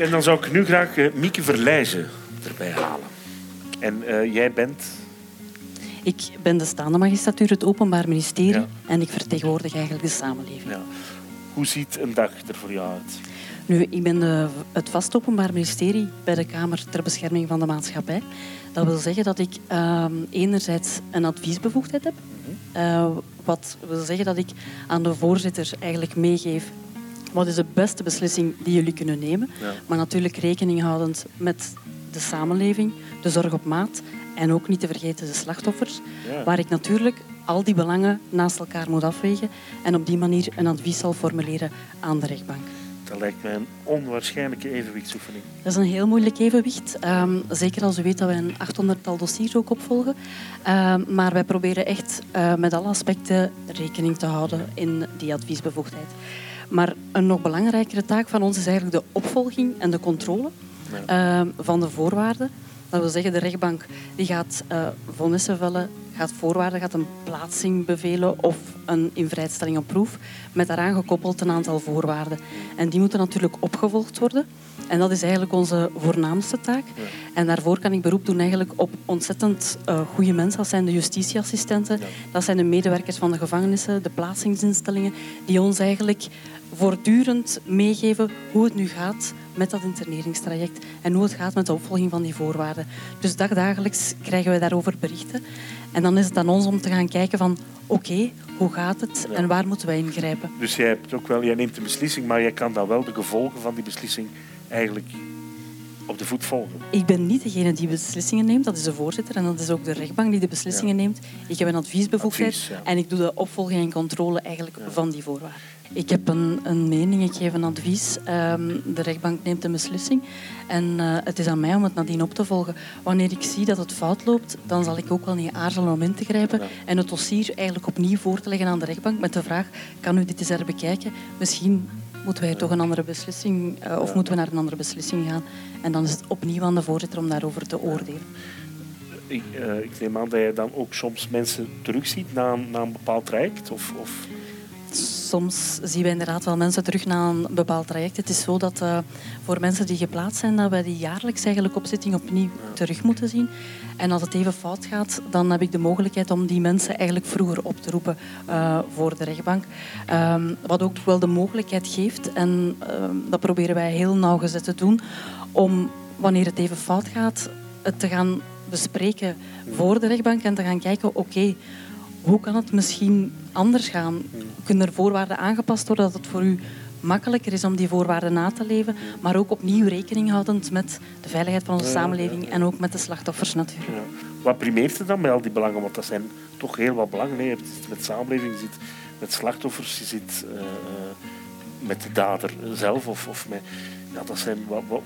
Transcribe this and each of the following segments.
En dan zou ik nu graag uh, Mieke Verlijzen erbij halen. En uh, jij bent... Ik ben de staande magistratuur, het Openbaar Ministerie. Ja. En ik vertegenwoordig eigenlijk de samenleving. Ja. Hoe ziet een dag er voor jou uit? Nu, ik ben de, het vast Openbaar Ministerie bij de Kamer ter Bescherming van de Maatschappij. Dat wil zeggen dat ik uh, enerzijds een adviesbevoegdheid heb. Uh, wat wil zeggen dat ik aan de voorzitter eigenlijk meegeef wat is de beste beslissing die jullie kunnen nemen. Maar natuurlijk rekening houdend met de samenleving, de zorg op maat en ook niet te vergeten de slachtoffers. Waar ik natuurlijk al die belangen naast elkaar moet afwegen en op die manier een advies zal formuleren aan de rechtbank. Dat lijkt mij een onwaarschijnlijke evenwichtsoefening. Dat is een heel moeilijk evenwicht. Ehm, zeker als u weet dat wij een 800-tal dossiers ook opvolgen. Ehm, maar wij proberen echt uh, met alle aspecten rekening te houden in die adviesbevoegdheid. Maar een nog belangrijkere taak van ons is eigenlijk de opvolging en de controle ehm, van de voorwaarden. Dat wil zeggen, de rechtbank die gaat uh, vonnissen vellen, gaat voorwaarden, gaat een plaatsing bevelen of een invrijstelling op proef, met daaraan gekoppeld een aantal voorwaarden. En die moeten natuurlijk opgevolgd worden. En dat is eigenlijk onze voornaamste taak. En daarvoor kan ik beroep doen eigenlijk op ontzettend uh, goede mensen. Dat zijn de justitieassistenten, dat zijn de medewerkers van de gevangenissen, de plaatsingsinstellingen, die ons eigenlijk voortdurend meegeven hoe het nu gaat met dat interneringstraject en hoe het gaat met de opvolging van die voorwaarden. Dus dagdagelijks krijgen we daarover berichten. En dan is het aan ons om te gaan kijken van oké, hoe gaat het en waar moeten wij ingrijpen. Dus jij, hebt ook wel, jij neemt een beslissing, maar jij kan dan wel de gevolgen van die beslissing eigenlijk op de voet volgen. Ik ben niet degene die beslissingen neemt, dat is de voorzitter en dat is ook de rechtbank die de beslissingen neemt. Ik heb een adviesbevoegdheid en ik doe de opvolging en controle eigenlijk van die voorwaarden. Ik heb een, een mening, ik geef een advies. Um, de rechtbank neemt een beslissing. En uh, het is aan mij om het nadien op te volgen. Wanneer ik zie dat het fout loopt, dan zal ik ook wel niet aarzelen om in te grijpen. En het dossier eigenlijk opnieuw voor te leggen aan de rechtbank met de vraag, kan u dit eens herbekijken? Misschien moeten wij toch een andere beslissing, uh, of moeten we naar een andere beslissing gaan. En dan is het opnieuw aan de voorzitter om daarover te oordelen. Ik, uh, ik neem aan dat je dan ook soms mensen terugziet na, na een bepaald traject? Of, of soms zien we inderdaad wel mensen terug na een bepaald traject. Het is zo dat uh, voor mensen die geplaatst zijn, dat wij die jaarlijks eigenlijk opzitting opnieuw terug moeten zien. En als het even fout gaat, dan heb ik de mogelijkheid om die mensen eigenlijk vroeger op te roepen uh, voor de rechtbank. Um, wat ook wel de mogelijkheid geeft, en uh, dat proberen wij heel nauwgezet te doen, om wanneer het even fout gaat, het te gaan bespreken voor de rechtbank en te gaan kijken, oké, okay, hoe kan het misschien anders gaan? Kunnen er voorwaarden aangepast worden dat het voor u makkelijker is om die voorwaarden na te leven, maar ook opnieuw rekening houdend met de veiligheid van onze samenleving en ook met de slachtoffers natuurlijk. Ja. Wat primeert er dan met al die belangen? Want dat zijn toch heel wat belangen. Je zit met samenleving, je zit met slachtoffers, je zit uh, met de dader zelf of, of met... Ja, dat zijn wat, wat,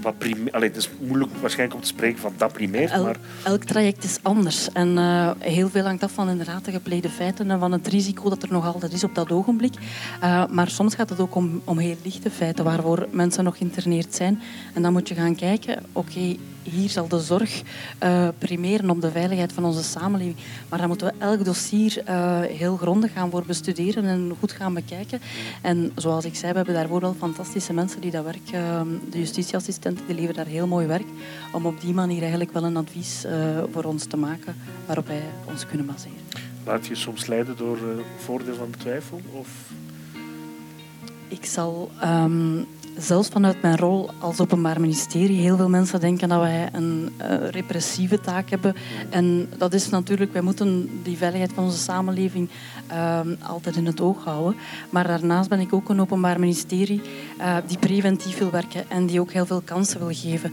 wat primair... Allee, het is moeilijk waarschijnlijk om te spreken van dat primair, maar... Elk traject is anders. En uh, heel veel hangt af van inderdaad de gepleegde feiten en van het risico dat er nog altijd is op dat ogenblik. Uh, maar soms gaat het ook om, om heel lichte feiten waarvoor mensen nog geïnterneerd zijn. En dan moet je gaan kijken, oké, hier zal de zorg uh, primeren op de veiligheid van onze samenleving. Maar dan moeten we elk dossier uh, heel grondig gaan voor bestuderen en goed gaan bekijken. En zoals ik zei, we hebben daarvoor wel fantastische mensen die dat werk, uh, de justitieassistenten, die leveren daar heel mooi werk om op die manier eigenlijk wel een advies voor ons te maken waarop wij ons kunnen baseren. Laat je soms leiden door voordeel van de twijfel? Of? Ik zal um, zelfs vanuit mijn rol als openbaar ministerie, heel veel mensen denken dat wij een uh, repressieve taak hebben. En dat is natuurlijk, wij moeten die veiligheid van onze samenleving uh, altijd in het oog houden. Maar daarnaast ben ik ook een openbaar ministerie uh, die preventief wil werken en die ook heel veel kansen wil geven.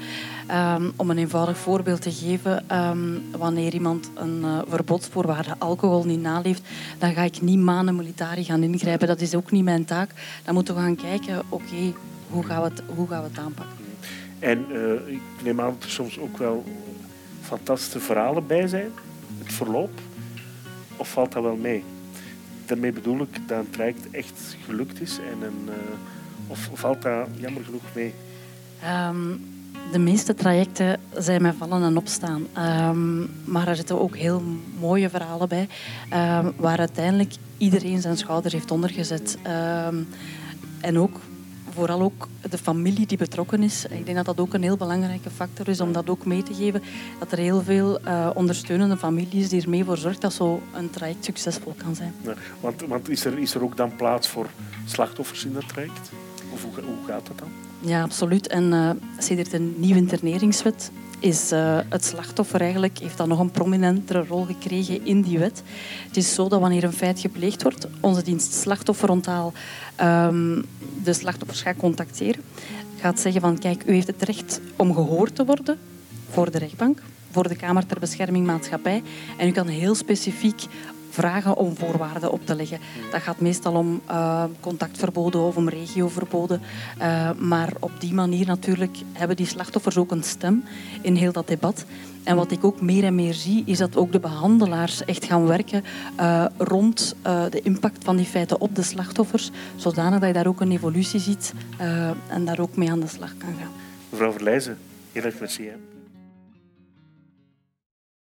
Um, om een eenvoudig voorbeeld te geven, um, wanneer iemand een uh, verbodsvoorwaarde alcohol niet naleeft, dan ga ik niet manen militari gaan ingrijpen. Dat is ook niet mijn taak. Dan moeten we gaan kijken, oké, okay, hoe gaan we het, hoe gaan we het aanpakken? En uh, ik neem aan dat er soms ook wel fantastische verhalen bij zijn. Het verloop. Of valt dat wel mee? Daarmee bedoel ik dat een traject echt gelukt is. En een, uh, of valt dat jammer genoeg mee? Um, de meeste trajecten zijn met vallen en opstaan. Um, maar er zitten ook heel mooie verhalen bij. Um, waar uiteindelijk iedereen zijn schouder heeft ondergezet. en ook vooral ook de familie die betrokken is. Ik denk dat dat ook een heel belangrijke factor is om dat ook mee te geven. Dat er heel veel uh, ondersteunende familie is die ermee voor zorgt dat zo'n traject succesvol kan zijn. Want want is, er, is er ook dan plaats voor slachtoffers in dat traject? Hoe, hoe gaat dat dan? Ja, absoluut. En uh, een nieuwe interneringswet is uh, het slachtoffer eigenlijk, heeft dan nog een prominentere rol gekregen in die wet. Het is zo dat wanneer een feit gepleegd wordt, onze dienst slachtofferontaal um, de slachtoffers gaat contacteren. Gaat zeggen van kijk, u heeft het recht om gehoord te worden voor de rechtbank, voor de Kamer ter Bescherming Maatschappij. En u kan heel specifiek vragen om voorwaarden op te leggen. Dat gaat meestal om uh, contactverboden of om regioverboden. Uh, maar op die manier natuurlijk hebben die slachtoffers ook een stem in heel dat debat. En wat ik ook meer en meer zie, is dat ook de behandelaars echt gaan werken uh, rond de impact van die feiten op de slachtoffers, zodanig dat je daar ook een evolutie ziet en daar ook mee aan de slag kan gaan. Mevrouw Verlijzen, heel erg.